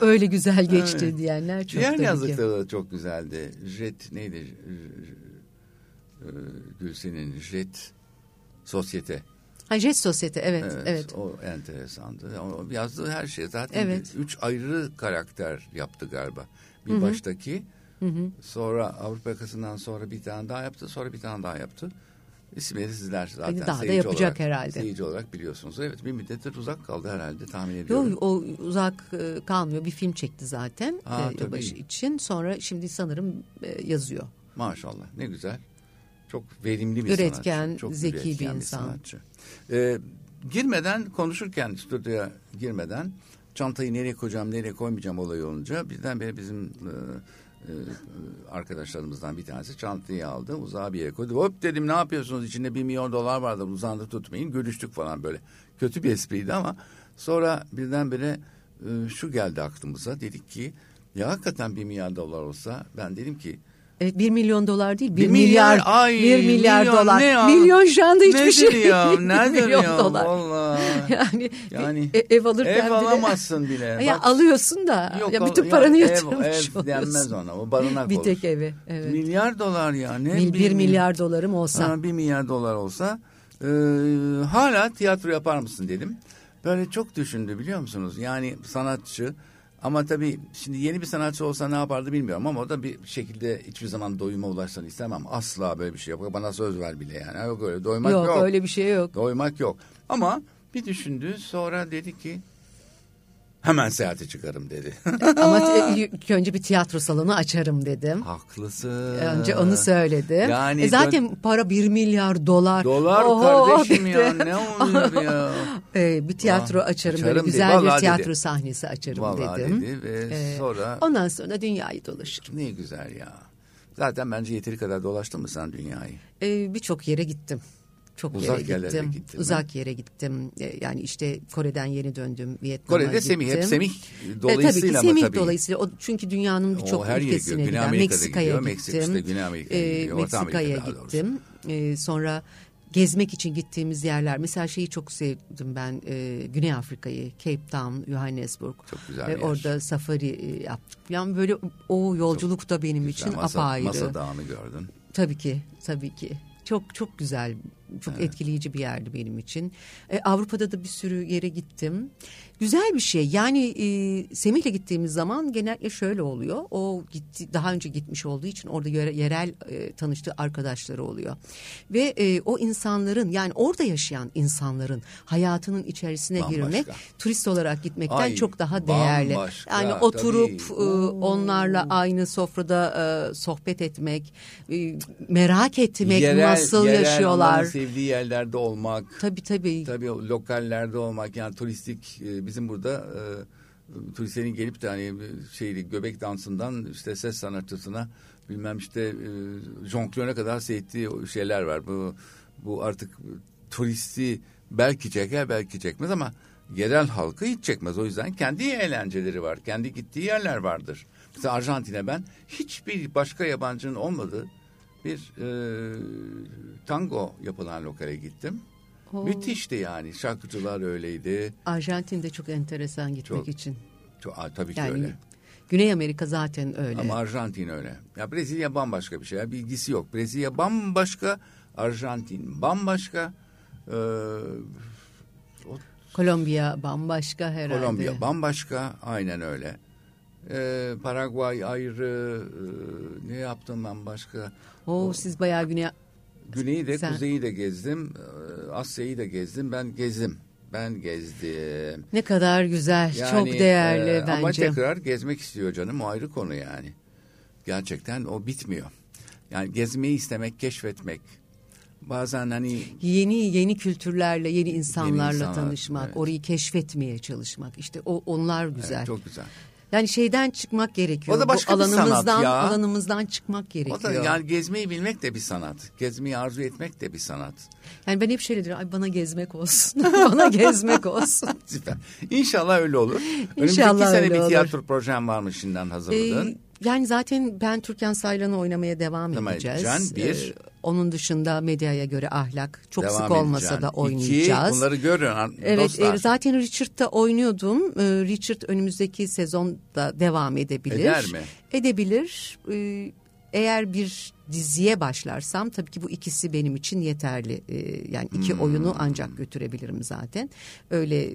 Öyle güzel geçti evet. diyenler çok Diğer yazlıkta da çok güzeldi. Jet neydi? Gülsen'in Jet Sosyete. Ha, Jet Sosyete evet, evet. evet. O enteresandı. O yazdığı her şey zaten evet. üç ayrı karakter yaptı galiba. Bir Hı-hı. baştaki Hı hı. Sonra Avrupa yakasından sonra bir tane daha yaptı. Sonra bir tane daha yaptı. İsimleri sizler zaten daha da yapacak olarak, herhalde. Seyirci olarak biliyorsunuz. Evet bir müddettir uzak kaldı herhalde tahmin ediyorum. Yok o uzak e, kalmıyor. Bir film çekti zaten ha, e, yılbaşı için. Sonra şimdi sanırım e, yazıyor. Maşallah ne güzel. Çok verimli bir üretken, sanatçı. Çok zeki üretken bir insan. Bir sanatçı. Ee, girmeden konuşurken stüdyoya girmeden çantayı nereye koyacağım nereye koymayacağım olayı olunca birdenbire bizim e, e, arkadaşlarımızdan bir tanesi çantayı aldı uzağa koydu. Hop dedim ne yapıyorsunuz içinde bir milyon dolar vardı uzandı tutmayın görüştük falan böyle. Kötü bir espriydi ama sonra birdenbire e, şu geldi aklımıza dedik ki ya hakikaten bir milyar dolar olsa ben dedim ki Evet bir milyon dolar değil bir, bir milyar, milyar ay, bir milyar milyon, dolar. Ne ya? Milyon şu anda hiçbir Nedir şey. ya? Nedir milyon ya? Dolar. Vallahi. Yani, yani e, ev alırken ev alamazsın bile. Ya Bak, alıyorsun da Yok, ya bütün paranı ya, yatırmış ev, ev denmez ona. O barınak bir olur. tek evi. Evet. Milyar dolar ya. Ne? Bir, bir milyar dolarım olsa. Ha, bir milyar dolar olsa e, hala tiyatro yapar mısın dedim. Böyle çok düşündü biliyor musunuz? Yani sanatçı ama tabii şimdi yeni bir sanatçı olsa ne yapardı bilmiyorum ama o da bir şekilde hiçbir zaman doyuma ulaşsın istemem. Asla böyle bir şey yok. Bana söz ver bile yani. Yok öyle doymak yok. Yok öyle bir şey yok. Doymak yok. Ama bir düşündü sonra dedi ki hemen seyahate çıkarım dedi. Ama önce bir tiyatro salonu açarım dedim. Haklısın. Önce onu söyledim. Yani e zaten dön... para bir milyar dolar. Dolar Oho, kardeşim dedi. ya ne oluyor ya. e, bir tiyatro ah, açarım böyle güzel bir tiyatro dedi. sahnesi açarım Vallahi dedim. dedi ve e, sonra. Ondan sonra dünyayı dolaşırım. Ne güzel ya. Zaten bence yeteri kadar dolaştın mı sen dünyayı? E, Birçok yere gittim. Çok Uzak yere gittim. Gittin Uzak yere gittim. E, yani işte Kore'den yeni döndüm. Vietnam'a Kore'de gittim. Semih, hep Semih dolayısıyla e, tabii ki, Semih tabii. dolayısıyla. O, çünkü dünyanın birçok ülkesine gidiyor. Meksika'ya gittim. E, Meksika'ya gittim. E, sonra gezmek için gittiğimiz yerler. Mesela şeyi çok sevdim ben e, Güney Afrika'yı, Cape Town, Johannesburg. Çok güzel e, Orada safari e, yaptık. Yani böyle o yolculuk da benim için masa, apayrı. Masa Dağı'nı gördün. Tabii ki, tabii ki. Çok çok güzel, çok evet. etkileyici bir yerdi benim için. E, Avrupa'da da bir sürü yere gittim. Güzel bir şey. Yani e, Semih'le gittiğimiz zaman genellikle şöyle oluyor. O gitti daha önce gitmiş olduğu için orada yerel e, tanıştığı arkadaşları oluyor. Ve e, o insanların yani orada yaşayan insanların hayatının içerisine bambaşka. girmek turist olarak gitmekten Ay, çok daha değerli. Bambaşka, yani oturup e, onlarla aynı sofrada e, sohbet etmek, e, merak etmek yerel, nasıl yerel yaşıyorlar. Sevdiği yerlerde olmak. Tabii tabii. Tabii lokallerde olmak yani turistik e, bizim burada e, turistlerin gelip de hani şeyli göbek dansından işte ses sanatçısına bilmem işte e, jonglöre kadar seyrettiği şeyler var. Bu bu artık turisti belki çeker belki çekmez ama yerel halkı hiç çekmez. O yüzden kendi eğlenceleri var. Kendi gittiği yerler vardır. Mesela Arjantin'e ben hiçbir başka yabancının olmadığı bir e, tango yapılan lokale gittim. Oo. Müthişti yani. Şarkıcılar öyleydi. Arjantin'de çok enteresan gitmek çok, için. Çok, tabii ki yani, öyle. Güney Amerika zaten öyle. Ama Arjantin öyle. Ya Brezilya bambaşka bir şey. Ya, bilgisi yok. Brezilya bambaşka, Arjantin bambaşka. Ee, o, Kolombiya bambaşka herhalde. Kolombiya bambaşka. Aynen öyle. Ee, Paraguay ayrı. Ee, ne yaptım ben başka? Oo, o, siz bayağı Güney Güneyi de Sen... kuzeyi de gezdim. Ee, Asya'yı da gezdim. Ben gezdim. Ben gezdim. Ne kadar güzel. Yani, çok değerli e, bence. Ama tekrar gezmek istiyor canım. O ayrı konu yani. Gerçekten o bitmiyor. Yani gezmeyi istemek, keşfetmek. Bazen hani yeni yeni kültürlerle, yeni insanlarla yeni insanlar, tanışmak, evet. orayı keşfetmeye çalışmak. İşte o onlar güzel. Evet, çok güzel. Yani şeyden çıkmak gerekiyor. O da başka Bu bir sanat ya. Alanımızdan çıkmak gerekiyor. O da yani gezmeyi bilmek de bir sanat. Gezmeyi arzu etmek de bir sanat. Yani ben hep şöyle diyorum. Ay bana gezmek olsun. bana gezmek olsun. Süper. İnşallah öyle olur. İnşallah Önümüzdeki sene öyle bir tiyatro olur. projem var mı şimdiden hazırladın? Ee, yani zaten ben Türkan Saylan'ı oynamaya devam Devam edeceğiz. edeceksin, bir. Ee, onun dışında medyaya göre ahlak çok Devam sık olmasa edeceksin. da oynayacağız. İki, bunları görün Evet dostlar. e, zaten Richard'da oynuyordum. E, Richard önümüzdeki sezonda devam edebilir. Eder mi? Edebilir. E, eğer bir diziye başlarsam tabii ki bu ikisi benim için yeterli. E, yani iki Hmm. oyunu ancak götürebilirim zaten. Öyle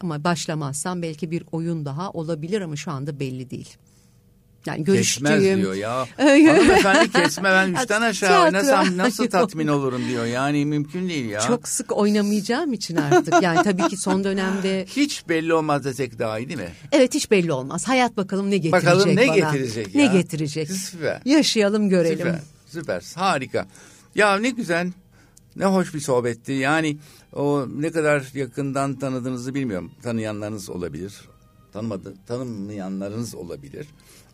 ama başlamazsam belki bir oyun daha olabilir ama şu anda belli değil. Yani görüştüğüm... Kesmez diyor ya. Hanımefendi kesme ben üçten aşağı oynasam nasıl tatmin olurum diyor. Yani mümkün değil ya. Çok sık oynamayacağım için artık. Yani tabii ki son dönemde Hiç belli olmaz desek daha iyi değil mi? Evet hiç belli olmaz. Hayat bakalım ne getirecek Bakalım ne bana. getirecek Ne ya? getirecek. Süper. Yaşayalım görelim. Süper, süper, harika. Ya ne güzel, ne hoş bir sohbetti. Yani o ne kadar yakından tanıdığınızı bilmiyorum. Tanıyanlarınız olabilir, tanımadı, tanımayanlarınız olabilir.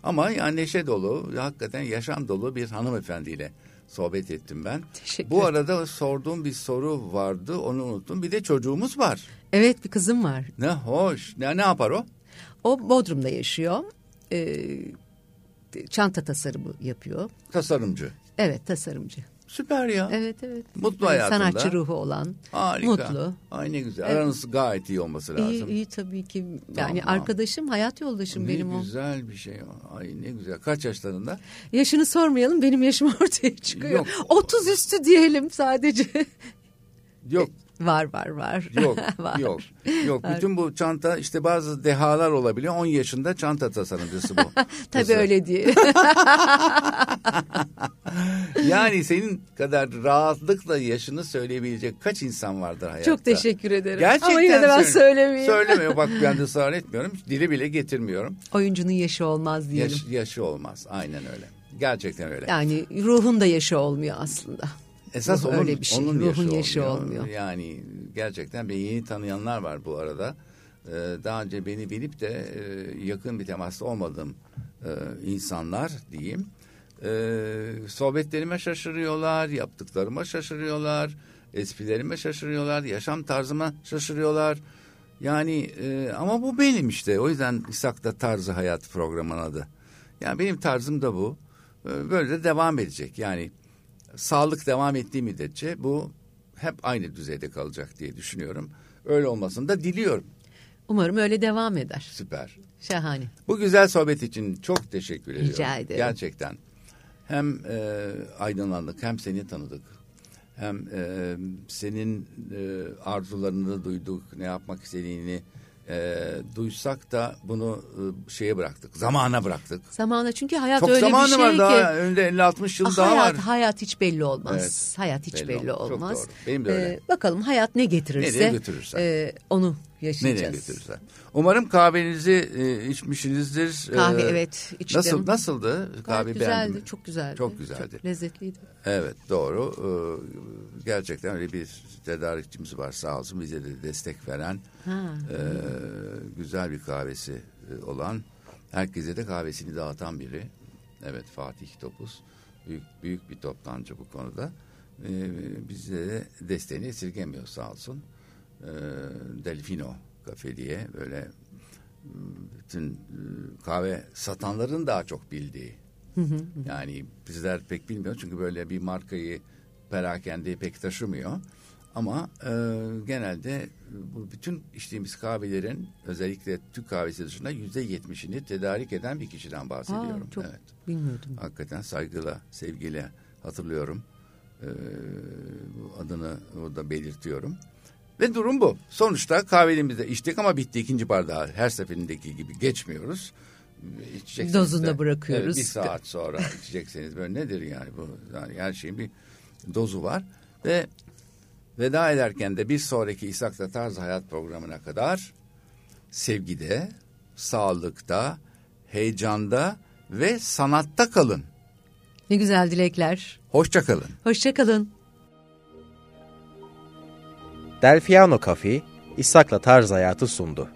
Ama yani neşe dolu, hakikaten yaşam dolu bir hanımefendiyle sohbet ettim ben. Teşekkür Bu arada sorduğum bir soru vardı, onu unuttum. Bir de çocuğumuz var. Evet bir kızım var. Ne hoş. Ne, ne yapar o? O Bodrum'da yaşıyor. Ee, çanta tasarımı yapıyor. Tasarımcı. Evet tasarımcı. Süper ya. Evet evet. Mutlu Yani hayatında. Sanatçı ruhu olan. Harika. Mutlu. Ay ne güzel. Evet. Aranız gayet iyi olması lazım. İyi, iyi tabii ki. Yani Tamam. arkadaşım, hayat yoldaşım Ne benim o. güzel bir şey. Ay ne güzel. Kaç yaşlarında? Yaşını sormayalım benim yaşım ortaya çıkıyor. Yok. 30 üstü diyelim sadece. Yok. Var var var. Yok. var. yok. Yok. Bütün bu çanta işte bazı dehalar olabiliyor. 10 yaşında çanta tasarımcısı bu. Tabii öyle diye. Yani senin kadar rahatlıkla yaşını söyleyebilecek kaç insan vardır hayatta? Çok teşekkür ederim. Gerçekten Ama yine de ben söyle- söylemeyeyim. Söylemiyor. Bak ben de ısrar etmiyorum. Dili bile getirmiyorum. Oyuncunun yaşı olmaz diyelim. Yaş, yaşı olmaz. Aynen öyle. Gerçekten öyle. Yani ruhun da yaşı olmuyor aslında. Esas Ruh onun, öyle bir şey. onun Ruhun yaşı, yaşı olmuyor. olmuyor. Yani gerçekten beni yeni tanıyanlar var bu arada. Ee, daha önce beni bilip de e, yakın bir temasta olmadığım e, insanlar diyeyim. Ee, sohbetlerime şaşırıyorlar, yaptıklarıma şaşırıyorlar, esprilerime şaşırıyorlar, yaşam tarzıma şaşırıyorlar. Yani e, ama bu benim işte. O yüzden İshak'ta Tarzı Hayat programının adı. Yani benim tarzım da bu. Ee, Böyle de devam edecek. Yani sağlık devam ettiği müddetçe bu hep aynı düzeyde kalacak diye düşünüyorum. Öyle olmasını da diliyorum. Umarım öyle devam eder. Süper. Şahane. Bu güzel sohbet için çok teşekkür ediyorum. Rica ederim. Gerçekten. Hem e, aydınlandık hem seni tanıdık. Hem e, senin e, arzularını duyduk, ne yapmak istediğini e, duysak da bunu e, şeye bıraktık, zamana bıraktık. Zamana çünkü hayat Çok öyle zamanı bir şey var ki. daha önünde 50-60 yıl Ah, daha hayat, var. hayat hiç belli olmaz. Evet, hayat hiç belli belli, olmaz. Çok doğru. Benim de öyle. Ee, bakalım hayat ne getirirse. Nereye götürürse. e, onu Nereye yaşayacağız. götürürse. Umarım kahvenizi e, içmişsinizdir. Kahve Ee, evet içtim. Nasıl nasıldı? Gayet Kahve güzeldi, beğendin mi? çok güzeldi. Çok güzeldi. Çok lezzetliydi. Evet doğru. Ee, gerçekten öyle bir tedarikçimiz var sağ olsun bize de destek veren Ha. e, güzel bir kahvesi e, olan herkese de kahvesini dağıtan biri. Evet Fatih Topuz büyük büyük bir toptancı bu konuda. Ee, bize de desteğini esirgemiyor sağ olsun. Ee, Delfino kafe diye böyle bütün e, kahve satanların daha çok bildiği yani bizler pek bilmiyor çünkü böyle bir markayı perakende pek taşımıyor. Ama e, genelde bu bütün içtiğimiz kahvelerin özellikle Türk kahvesi dışında yüzde yetmişini tedarik eden bir kişiden bahsediyorum. Aa, çok Evet. bilmiyordum. Hakikaten saygıyla, sevgiyle hatırlıyorum. Bu adını orada belirtiyorum. Ve durum bu. Sonuçta kahvemizi de içtik ama bitti. ikinci bardağı her seferindeki gibi geçmiyoruz. İçeceksiniz Dozunda de, bırakıyoruz. bir saat sonra içeceksiniz. Böyle nedir yani bu? Yani her şeyin bir dozu var. Ve veda ederken de bir sonraki İshak'ta Tarz Hayat programına kadar sevgide, sağlıkta, heyecanda ve sanatta kalın. Ne güzel dilekler. Hoşça kalın. Hoşçakalın. Delfiano Cafe, İshak'la Tarz Hayatı sundu.